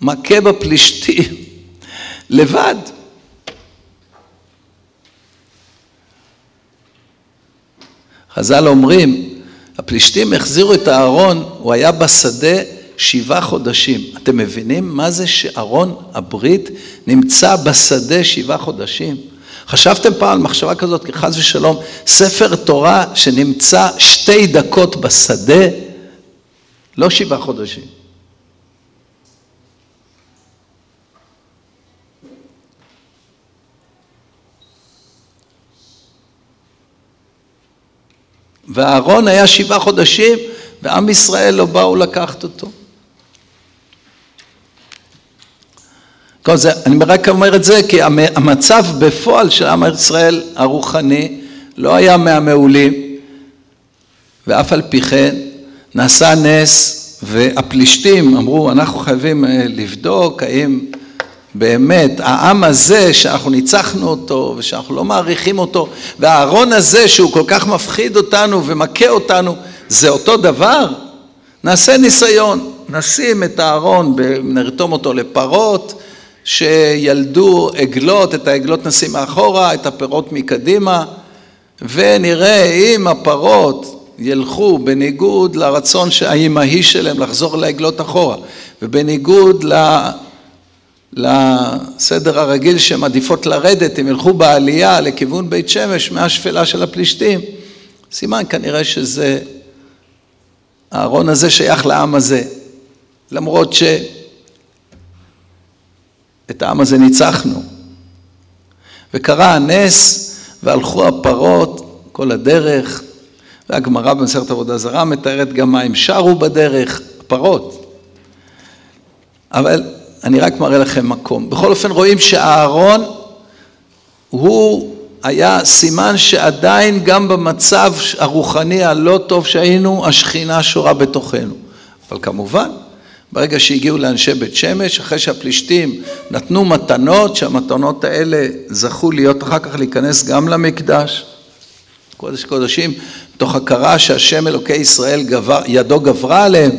מכה בפלישתים לבד. חז"ל אומרים, הפלישתים החזירו את הארון, הוא היה בשדה שבעה חודשים. אתם מבינים מה זה שארון הברית נמצא בשדה שבעה חודשים? חשבתם פעם על מחשבה כזאת, כי חס ושלום, ספר תורה שנמצא שתי דקות בשדה, לא שבעה חודשים. ואהרון היה שבעה חודשים, ועם ישראל לא באו לקחת אותו. כל זה, אני רק אומר את זה כי המצב בפועל של עם ישראל הרוחני לא היה מהמעולים, ואף על פי כן נעשה נס, והפלישתים אמרו, אנחנו חייבים אה, לבדוק האם באמת העם הזה שאנחנו ניצחנו אותו ושאנחנו לא מעריכים אותו, והארון הזה שהוא כל כך מפחיד אותנו ומכה אותנו, זה אותו דבר? נעשה ניסיון, נשים את הארון, נרתום אותו לפרות, שילדו עגלות, את העגלות נשים מאחורה, את הפירות מקדימה, ונראה אם הפרות ילכו בניגוד לרצון האימהי שלהם לחזור לעגלות אחורה, ובניגוד לסדר הרגיל שהן עדיפות לרדת, הם ילכו בעלייה לכיוון בית שמש מהשפלה של הפלישתים, סימן כנראה שזה, הארון הזה שייך לעם הזה, למרות ש... את העם הזה ניצחנו. וקרה הנס, והלכו הפרות כל הדרך, והגמרא במסכת עבודה זרה מתארת גם מה הם שרו בדרך, הפרות. אבל אני רק מראה לכם מקום. בכל אופן רואים שהארון הוא היה סימן שעדיין גם במצב הרוחני הלא טוב שהיינו, השכינה שורה בתוכנו. אבל כמובן, ברגע שהגיעו לאנשי בית שמש, אחרי שהפלישתים נתנו מתנות, שהמתנות האלה זכו להיות אחר כך להיכנס גם למקדש, קודש קודשים, תוך הכרה שהשם אלוקי ישראל גבר, ידו גברה עליהם,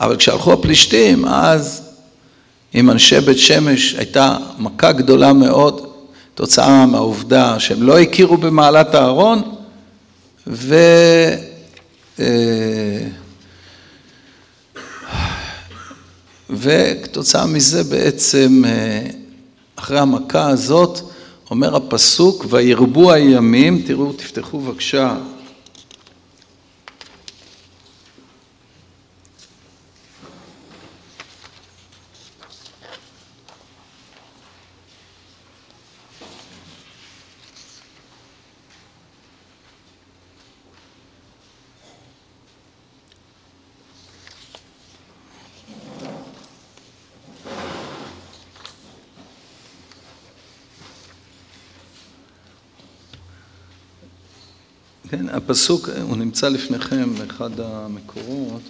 אבל כשהלכו הפלישתים, אז עם אנשי בית שמש הייתה מכה גדולה מאוד, תוצאה מהעובדה שהם לא הכירו במעלת הארון, ו... אה, וכתוצאה מזה בעצם, אה, אחרי המכה הזאת, אומר הפסוק, וירבו הימים, תראו, תפתחו בבקשה כן, הפסוק, הוא נמצא לפניכם באחד המקורות.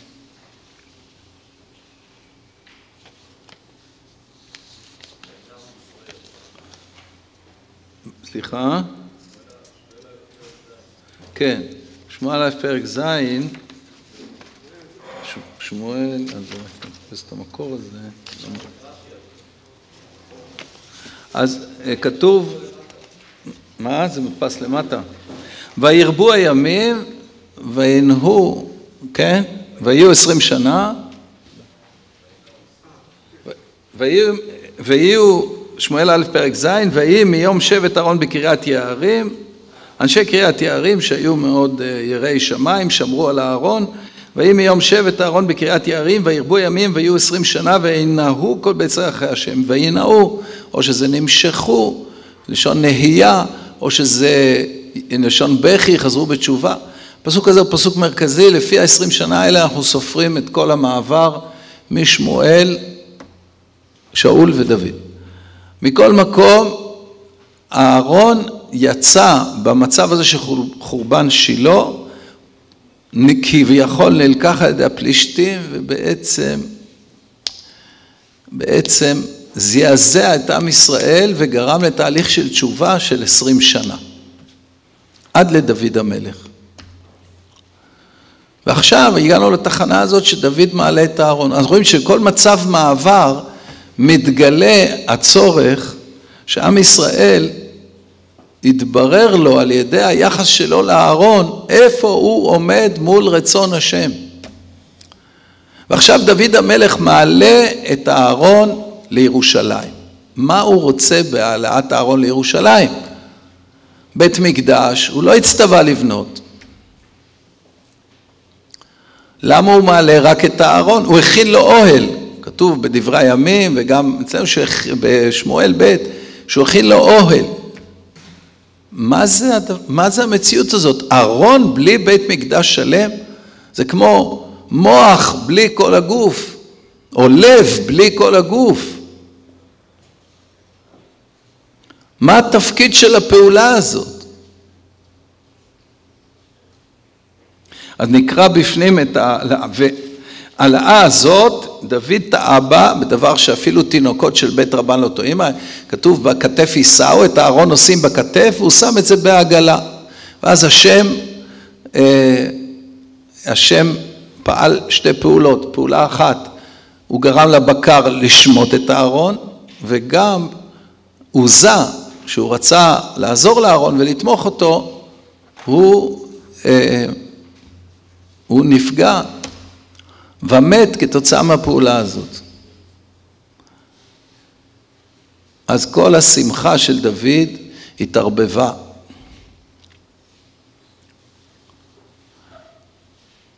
סליחה? כן, שמואל א' פרק ז', שמואל, אז אני את המקור הזה. אז אה, כתוב, מה? זה מודפס למטה. וירבו הימים וינהו, כן? ויהיו עשרים שנה, ויהיו, שמואל א' פרק ז', ויהי מיום שבט אהרון בקריית יערים, אנשי קריית יערים שהיו מאוד אה, יראי שמיים, שמרו על הארון, ויהי מיום שבט אהרון בקריית יערים, וירבו ימים ויהיו עשרים שנה, וינהו כל בית ישראל אחרי השם, וינהו, או שזה נמשכו, לשון נהייה, או שזה לשון בכי, חזרו בתשובה. הפסוק הזה הוא פסוק מרכזי, לפי העשרים שנה האלה אנחנו סופרים את כל המעבר משמואל, שאול ודוד. מכל מקום, אהרון יצא במצב הזה של חורבן שילה, כביכול נלקח על ידי הפלישתים, ובעצם, בעצם זעזע את עם ישראל וגרם לתהליך של תשובה של עשרים שנה. עד לדוד המלך. ועכשיו הגענו לתחנה הזאת שדוד מעלה את הארון. אז רואים שכל מצב מעבר מתגלה הצורך שעם ישראל התברר לו על ידי היחס שלו לאהרון, איפה הוא עומד מול רצון השם. ועכשיו דוד המלך מעלה את האהרון לירושלים. מה הוא רוצה בהעלאת הארון לירושלים? בית מקדש, הוא לא הצטווה לבנות. למה הוא מעלה רק את הארון? הוא הכין לו אוהל, כתוב בדברי הימים וגם אצלנו בשמואל ב', שהוא הכין לו אוהל. מה זה, מה זה המציאות הזאת? ארון בלי בית מקדש שלם? זה כמו מוח בלי כל הגוף, או לב בלי כל הגוף. מה התפקיד של הפעולה הזאת? אז נקרא בפנים את ההעלאה הזאת, דוד טעה בה בדבר שאפילו תינוקות של בית רבן לא טועים, כתוב בכתף יישאו, את הארון עושים בכתף, והוא שם את זה בעגלה. ואז השם, אה, השם פעל שתי פעולות, פעולה אחת, הוא גרם לבקר לשמוט את הארון, וגם עוזה כשהוא רצה לעזור לאהרון ולתמוך אותו, הוא, אה, הוא נפגע ומת כתוצאה מהפעולה הזאת. אז כל השמחה של דוד התערבבה.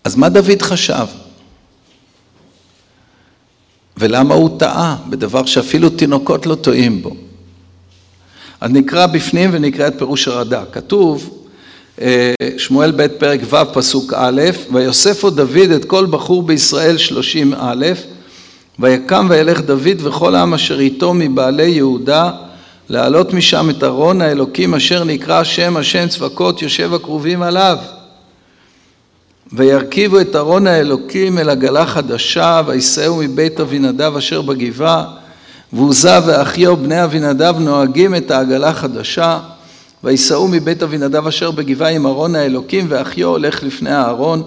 אז מה דוד חשב? ולמה הוא טעה בדבר שאפילו תינוקות לא טועים בו? אז נקרא בפנים ונקרא את פירוש הרד"ק. כתוב, אה, שמואל ב' פרק ו' פסוק א', ויוספו דוד את כל בחור בישראל שלושים א', ויקם וילך דוד וכל העם אשר איתו מבעלי יהודה להעלות משם את ארון האלוקים אשר נקרא שם השם צבקות יושב הקרובים עליו. וירכיבו את ארון האלוקים אל עגלה חדשה ויסעו מבית אבינדב אשר בגבעה ועוזה ואחיו בני אבינדב נוהגים את העגלה חדשה, ויסעו מבית אבינדב אשר בגבעה עם ארון האלוקים, ואחיו הולך לפני הארון,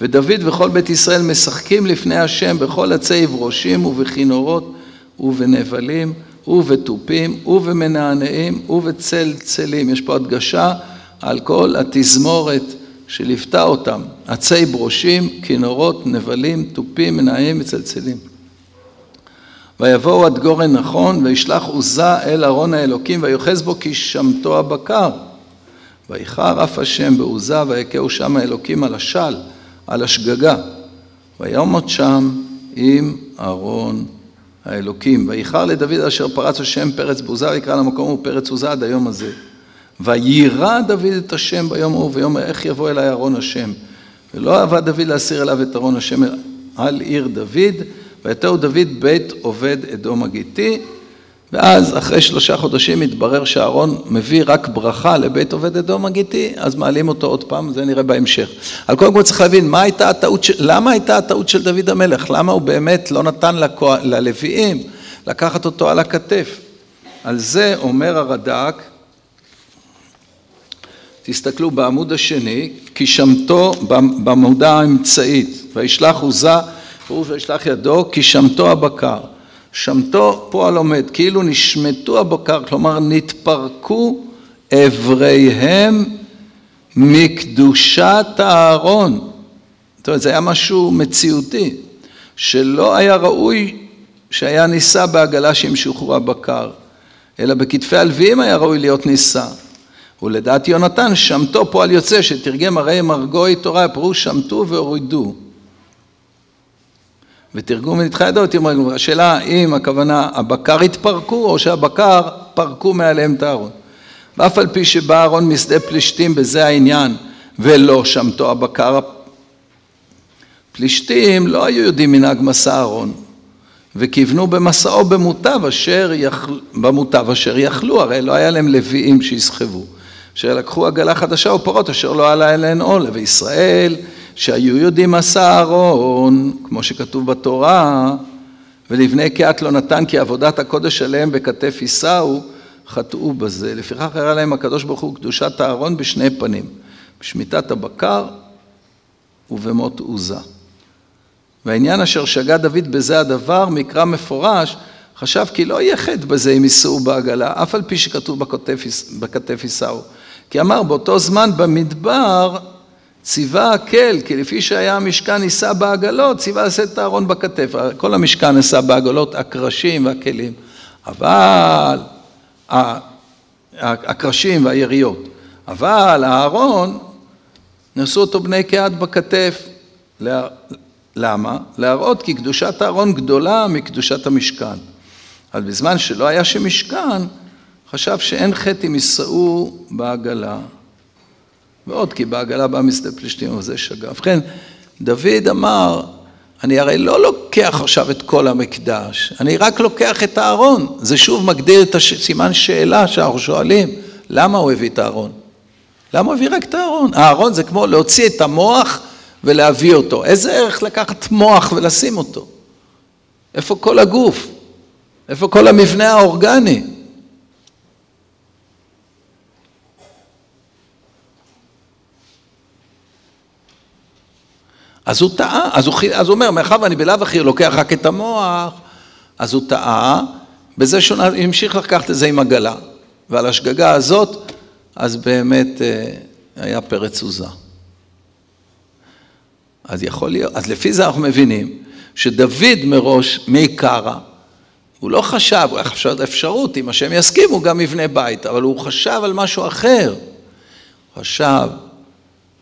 ודוד וכל בית ישראל משחקים לפני השם בכל עצי ברושים ובכינורות ובנבלים ובתופים ובמנענעים ובצלצלים. יש פה הדגשה על כל התזמורת שליוותה אותם, עצי ברושים, כינורות, נבלים, תופים, מנעים וצלצלים. ויבואו עד גורן נכון, וישלח עוזה אל ארון האלוקים, ויוחז בו כי שמתו הבקר. ויחר אף השם בעוזה, ויכהו שם האלוקים על השל, על השגגה. ויעמוד שם עם ארון האלוקים. ויחר לדוד אשר פרץ השם פרץ בעוזה, ויקרא למקום הוא פרץ עוזה עד היום הזה. ויירא דוד את השם ביום ההוא, ויאמר איך יבוא אליי ארון השם. ולא אהבה דוד להסיר אליו את ארון השם על עיר דוד, ויתהו דוד בית עובד אדום הגיתי, ואז אחרי שלושה חודשים התברר שאהרון מביא רק ברכה לבית עובד אדום הגיתי, אז מעלים אותו עוד פעם, זה נראה בהמשך. על קודם כל צריך להבין, מה הייתה הטעות, של, למה הייתה הטעות של דוד המלך? למה הוא באמת לא נתן לכו, ללוויים לקחת אותו על הכתף? על זה אומר הרד"ק, תסתכלו בעמוד השני, כי שמתו בעמודה האמצעית, וישלח עוזה פירוש וישלח ידו כי שמתו הבקר. שמתו פועל עומד, כאילו נשמטו הבקר, כלומר נתפרקו אבריהם מקדושת הארון. זאת אומרת, זה היה משהו מציאותי, שלא היה ראוי שהיה נישא בעגלה שימשכו הבקר, אלא בכתפי הלוויים היה ראוי להיות נישא. ולדעת יונתן, שמתו פועל יוצא, שתרגם הרי מרגוי תורה, פירוש שמתו והורידו. ותרגום ונדחה ידו, תראו, השאלה אם הכוונה הבקר התפרקו או שהבקר פרקו מעליהם את הארון. ואף על פי שבא אהרון משדה פלישתים בזה העניין ולא שמתו הבקר פלישתים לא היו יודעים מנהג מסע אהרון וכיוונו במסעו במוטב אשר, יכל... במוטב אשר יכלו, הרי לא היה להם לוויים שיסחבו, אשר לקחו עגלה חדשה ופרות אשר לא עלה אליהן עול, וישראל שהיו יודעים עשה אהרון, כמו שכתוב בתורה, ולבני קהת לא נתן כי עבודת הקודש עליהם בכתף יישאו, חטאו בזה. לפיכך הראה להם הקדוש ברוך הוא קדושת אהרון בשני פנים, בשמיטת הבקר ובמות עוזה. והעניין אשר שגה דוד בזה הדבר, מקרא מפורש, חשב כי לא יהיה חטא בזה אם ייסעו בעגלה, אף על פי שכתוב בכתף ייסעו. כי אמר באותו זמן במדבר ציווה הקל, כי לפי שהיה המשכן יישא בעגלות, ציווה לשאת את הארון בכתף. כל המשכן נישא בעגלות, הקרשים והכלים. אבל הקרשים והיריות. אבל הארון, נשאו אותו בני קהת בכתף. למה? להראות כי קדושת הארון גדולה מקדושת המשכן. אבל בזמן שלא היה שם משכן, חשב שאין חטא אם יישאו בעגלה. ועוד כי בעגלה בא משדה פלישתים, וזה שגה. ובכן, דוד אמר, אני הרי לא לוקח עכשיו את כל המקדש, אני רק לוקח את הארון. זה שוב מגדיר את הסימן שאלה שאנחנו שואלים, למה הוא הביא את הארון? למה הוא הביא רק את הארון? הארון זה כמו להוציא את המוח ולהביא אותו. איזה ערך לקחת מוח ולשים אותו? איפה כל הגוף? איפה כל המבנה האורגני? אז הוא טעה, אז הוא, אז הוא אומר, מאחר ואני בלאו הכי לוקח רק את המוח, אז הוא טעה, בזה שהוא המשיך לקחת את זה עם עגלה. ועל השגגה הזאת, אז באמת אה, היה פרץ תזוזה. אז יכול להיות, אז לפי זה אנחנו מבינים שדוד מראש, מעיקרא, הוא לא חשב, הוא היה חשב אפשרות, אם השם יסכים הוא גם יבנה בית, אבל הוא חשב על משהו אחר. הוא חשב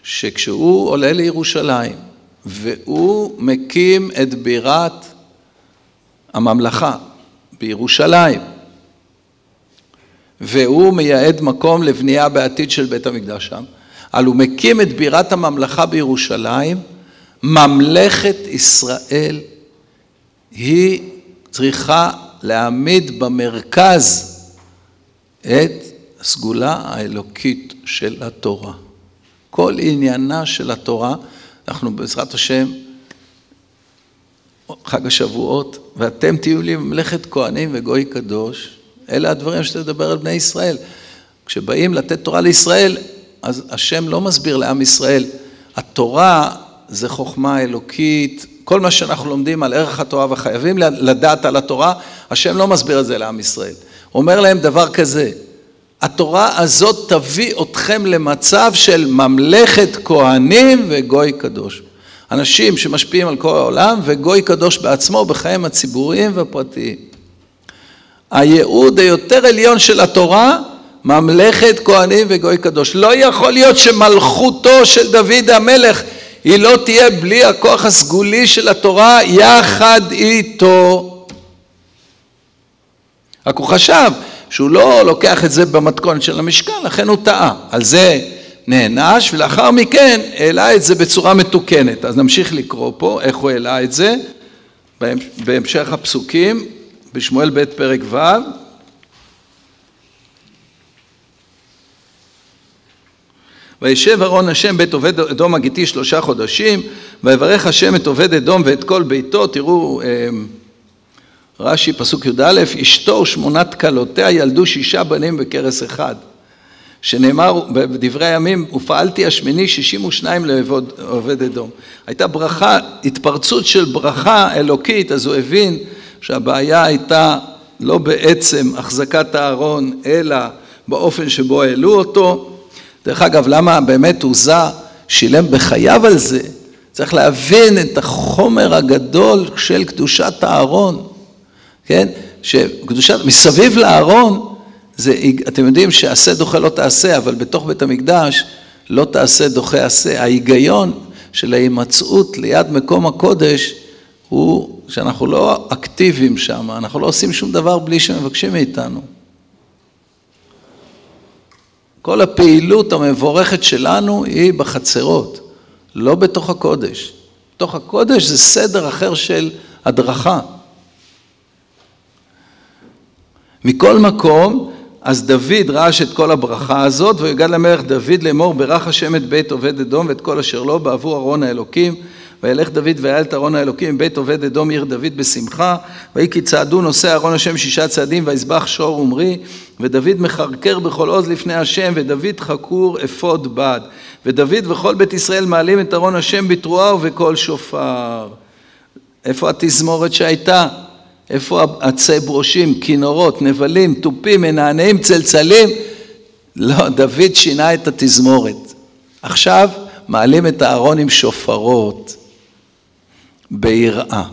שכשהוא עולה לירושלים, והוא מקים את בירת הממלכה בירושלים, והוא מייעד מקום לבנייה בעתיד של בית המקדש שם, אבל הוא מקים את בירת הממלכה בירושלים, ממלכת ישראל היא צריכה להעמיד במרכז את הסגולה האלוקית של התורה. כל עניינה של התורה אנחנו בעזרת השם, חג השבועות, ואתם תהיו לי ממלכת כהנים וגוי קדוש, אלה הדברים שתדבר על בני ישראל. כשבאים לתת תורה לישראל, אז השם לא מסביר לעם ישראל, התורה זה חוכמה אלוקית, כל מה שאנחנו לומדים על ערך התורה וחייבים לדעת על התורה, השם לא מסביר את זה לעם ישראל. הוא אומר להם דבר כזה, התורה הזאת תביא אתכם למצב של ממלכת כהנים וגוי קדוש. אנשים שמשפיעים על כל העולם וגוי קדוש בעצמו בחיים הציבוריים והפרטיים. הייעוד היותר עליון של התורה, ממלכת כהנים וגוי קדוש. לא יכול להיות שמלכותו של דוד המלך היא לא תהיה בלי הכוח הסגולי של התורה יחד איתו. רק הוא חשב שהוא לא לוקח את זה במתכון של המשכן, לכן הוא טעה. על זה נענש, ולאחר מכן העלה את זה בצורה מתוקנת. אז נמשיך לקרוא פה איך הוא העלה את זה בהמשך הפסוקים, בשמואל ב' פרק ו'. וישב אהרון השם בית עובד אדום הגיתי שלושה חודשים, ויברך השם את עובד אדום ואת כל ביתו, תראו אה, רש"י, פסוק י"א, אשתו ושמונת כלותיה ילדו שישה בנים בכרס אחד. שנאמר בדברי הימים, ופעלתי השמיני שישים ושניים לעובד אדום. הייתה ברכה, התפרצות של ברכה אלוקית, אז הוא הבין שהבעיה הייתה לא בעצם החזקת הארון, אלא באופן שבו העלו אותו. דרך אגב, למה באמת עוזה שילם בחייו על זה? צריך להבין את החומר הגדול של קדושת הארון. כן? שקדושת, מסביב לארון, זה, אתם יודעים שעשה דוחה לא תעשה, אבל בתוך בית המקדש לא תעשה דוחה עשה. ההיגיון של ההימצאות ליד מקום הקודש הוא שאנחנו לא אקטיביים שם, אנחנו לא עושים שום דבר בלי שמבקשים מאיתנו. כל הפעילות המבורכת שלנו היא בחצרות, לא בתוך הקודש. בתוך הקודש זה סדר אחר של הדרכה. מכל מקום, אז דוד רעש את כל הברכה הזאת, ויגד למלך דוד לאמור, ברך השם את בית עובד אדום ואת כל אשר לו בעבור ארון האלוקים. וילך דוד ויעל את ארון האלוקים מבית עובד אדום עיר דוד בשמחה. ויהי כי צעדו נושא ארון השם שישה צעדים ויזבח שור ומרי. ודוד מחרקר בכל עוז לפני השם ודוד חקור אפוד בד. ודוד וכל בית ישראל מעלים את ארון השם בתרועה ובקול שופר. איפה התזמורת שהייתה? איפה עצי ברושים, כינורות, נבלים, תופים, מנענעים, צלצלים? לא, דוד שינה את התזמורת. עכשיו מעלים את הארון עם שופרות ביראה.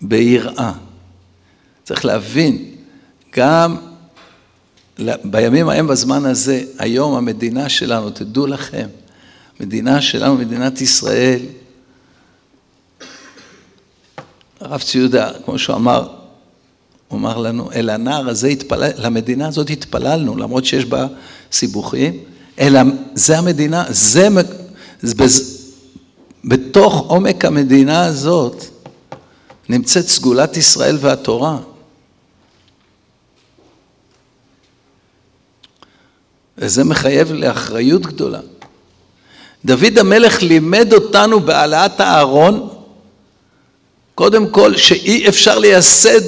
ביראה. צריך להבין, גם בימים ההם בזמן הזה, היום המדינה שלנו, תדעו לכם, מדינה שלנו, מדינת ישראל, הרב ציודה, כמו שהוא אמר, הוא אמר לנו, אל הנער הזה התפלל, למדינה הזאת התפללנו, למרות שיש בה סיבוכים, אלא זה המדינה, זה, זה בתוך עומק המדינה הזאת נמצאת סגולת ישראל והתורה. וזה מחייב לאחריות גדולה. דוד המלך לימד אותנו בהעלאת הארון, קודם כל שאי אפשר לייסד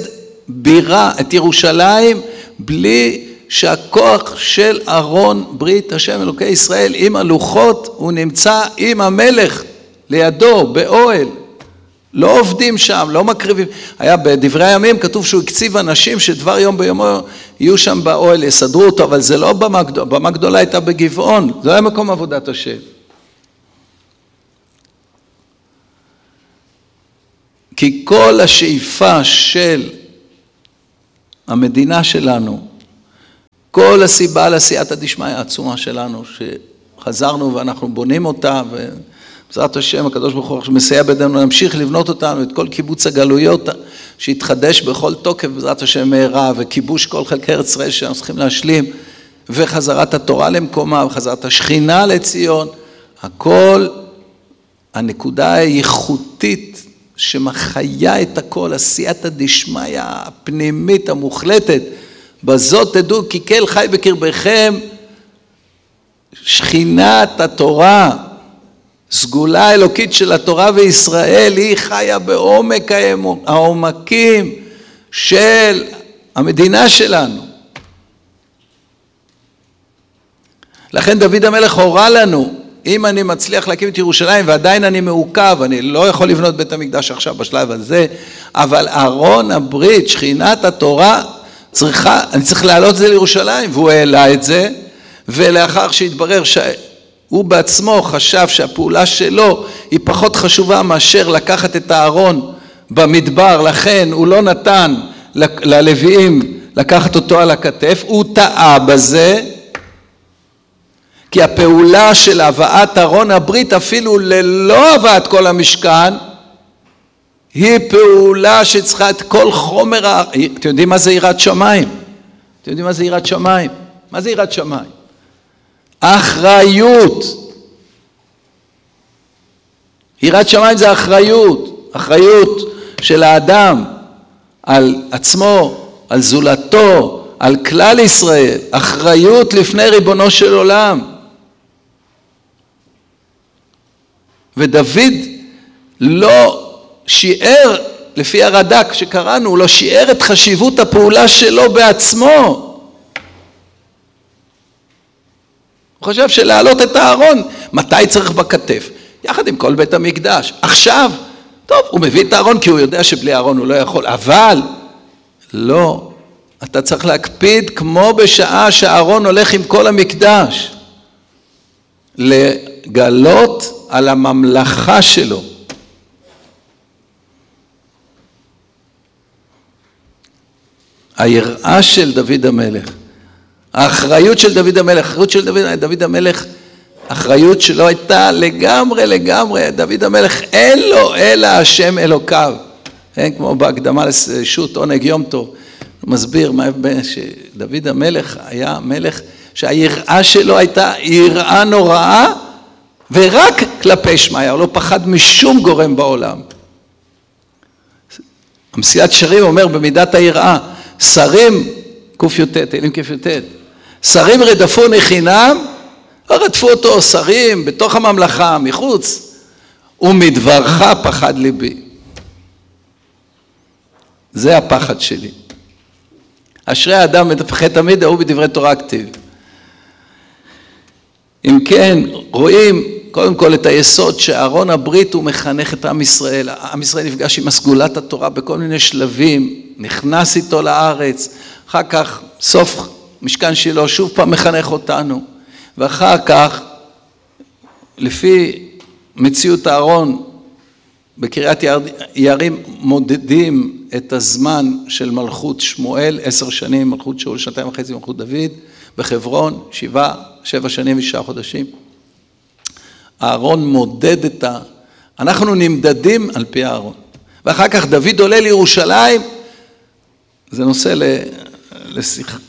בירה, את ירושלים, בלי שהכוח של ארון ברית השם אלוקי ישראל עם הלוחות, הוא נמצא עם המלך לידו, באוהל. לא עובדים שם, לא מקריבים. היה בדברי הימים כתוב שהוא הקציב אנשים שדבר יום ביומו יהיו שם באוהל, יסדרו אותו, אבל זה לא במה גדולה, במה גדולה הייתה בגבעון, זה היה מקום עבודת השם. כי כל השאיפה של המדינה שלנו, כל הסיבה לעשייתא דשמיא העצומה שלנו, שחזרנו ואנחנו בונים אותה, בעזרת השם הקדוש ברוך הוא מסייע בידינו להמשיך לבנות אותנו, את כל קיבוץ הגלויות שיתחדש בכל תוקף בעזרת השם מהרה, וכיבוש כל חלקי ארץ ישראל שאנחנו צריכים להשלים, וחזרת התורה למקומה, וחזרת השכינה לציון, הכל הנקודה האיכותית שמחיה את הכל, עשייתא דשמיא הפנימית המוחלטת, בזאת תדעו כי כל חי בקרבכם שכינת התורה סגולה אלוקית של התורה וישראל, היא חיה בעומק העומקים של המדינה שלנו. לכן דוד המלך הורה לנו, אם אני מצליח להקים את ירושלים ועדיין אני מעוכב, אני לא יכול לבנות בית המקדש עכשיו בשלב הזה, אבל ארון הברית, שכינת התורה, צריכה, אני צריך להעלות את זה לירושלים, והוא העלה את זה, ולאחר שהתברר ש... הוא בעצמו חשב שהפעולה שלו היא פחות חשובה מאשר לקחת את הארון במדבר, לכן הוא לא נתן ללוויים לקחת אותו על הכתף, הוא טעה בזה, כי הפעולה של הבאת ארון הברית אפילו ללא הבאת כל המשכן היא פעולה שצריכה את כל חומר, אתם יודעים מה זה יראת שמיים? אתם יודעים מה זה יראת שמיים? מה זה יראת שמיים? אחריות. יראת שמיים זה אחריות, אחריות של האדם על עצמו, על זולתו, על כלל ישראל, אחריות לפני ריבונו של עולם. ודוד לא שיער, לפי הרד"ק שקראנו, הוא לא שיער את חשיבות הפעולה שלו בעצמו. הוא חושב שלהעלות את הארון, מתי צריך בכתף? יחד עם כל בית המקדש. עכשיו, טוב, הוא מביא את הארון כי הוא יודע שבלי הארון הוא לא יכול, אבל לא, אתה צריך להקפיד כמו בשעה שהארון הולך עם כל המקדש. לגלות על הממלכה שלו. היראה של דוד המלך האחריות של דוד המלך, האחריות של דוד, דוד המלך, אחריות שלו הייתה לגמרי לגמרי, דוד המלך אין לו אלא השם אלוקיו, כן, כמו בהקדמה לשו"ת עונג יום טוב, הוא מסביר מה שדוד המלך היה מלך שהיראה שלו הייתה יראה נוראה ורק כלפי שמעיה, הוא לא פחד משום גורם בעולם. המסילת שרים אומר במידת היראה, שרים קי"ט, תהילים קי"ט, שרים רדפו מחינם, לא רדפו אותו שרים בתוך הממלכה, מחוץ, ומדברך פחד ליבי. זה הפחד שלי. אשרי האדם מפחד תמיד, ההוא בדברי תורה כתיב. אם כן, רואים קודם כל את היסוד שארון הברית הוא מחנך את עם ישראל. עם ישראל נפגש עם הסגולת התורה בכל מיני שלבים, נכנס איתו לארץ, אחר כך סוף משכן שילה שוב פעם מחנך אותנו, ואחר כך לפי מציאות הארון בקריית יערים מודדים את הזמן של מלכות שמואל, עשר שנים, מלכות שאול, שנתיים וחצי, מלכות דוד, בחברון, שבעה, שבע שנים ושישה חודשים. אהרון מודד את ה... אנחנו נמדדים על פי אהרון. ואחר כך דוד עולה לירושלים, זה נושא ל... לשיח...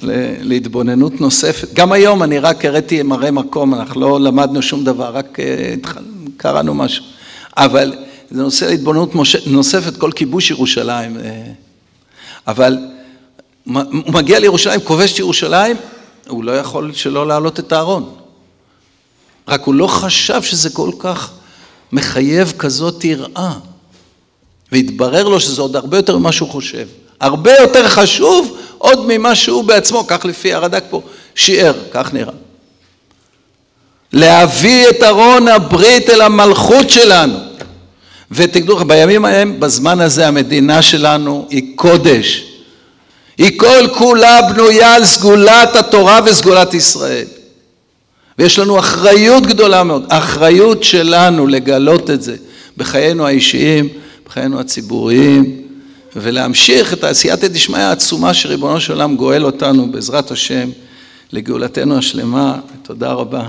להתבוננות נוספת. גם היום אני רק הראיתי מראה מקום, אנחנו לא למדנו שום דבר, רק אה, קראנו משהו. אבל זה נושא להתבוננות נוספת, כל כיבוש ירושלים. אה. אבל הוא מגיע לירושלים, כובש את ירושלים, הוא לא יכול שלא להעלות את הארון. רק הוא לא חשב שזה כל כך מחייב כזאת יראה. והתברר לו שזה עוד הרבה יותר ממה שהוא חושב. הרבה יותר חשוב עוד ממה שהוא בעצמו, כך לפי הרד"ק פה, שיער, כך נראה. להביא את ארון הברית אל המלכות שלנו. ותדעו לכם, בימים ההם, בזמן הזה המדינה שלנו היא קודש. היא כל כולה בנויה על סגולת התורה וסגולת ישראל. ויש לנו אחריות גדולה מאוד, אחריות שלנו לגלות את זה בחיינו האישיים, בחיינו הציבוריים, ולהמשיך את העשייתא דשמיא העצומה שריבונו של עולם גואל אותנו בעזרת השם לגאולתנו השלמה. תודה רבה.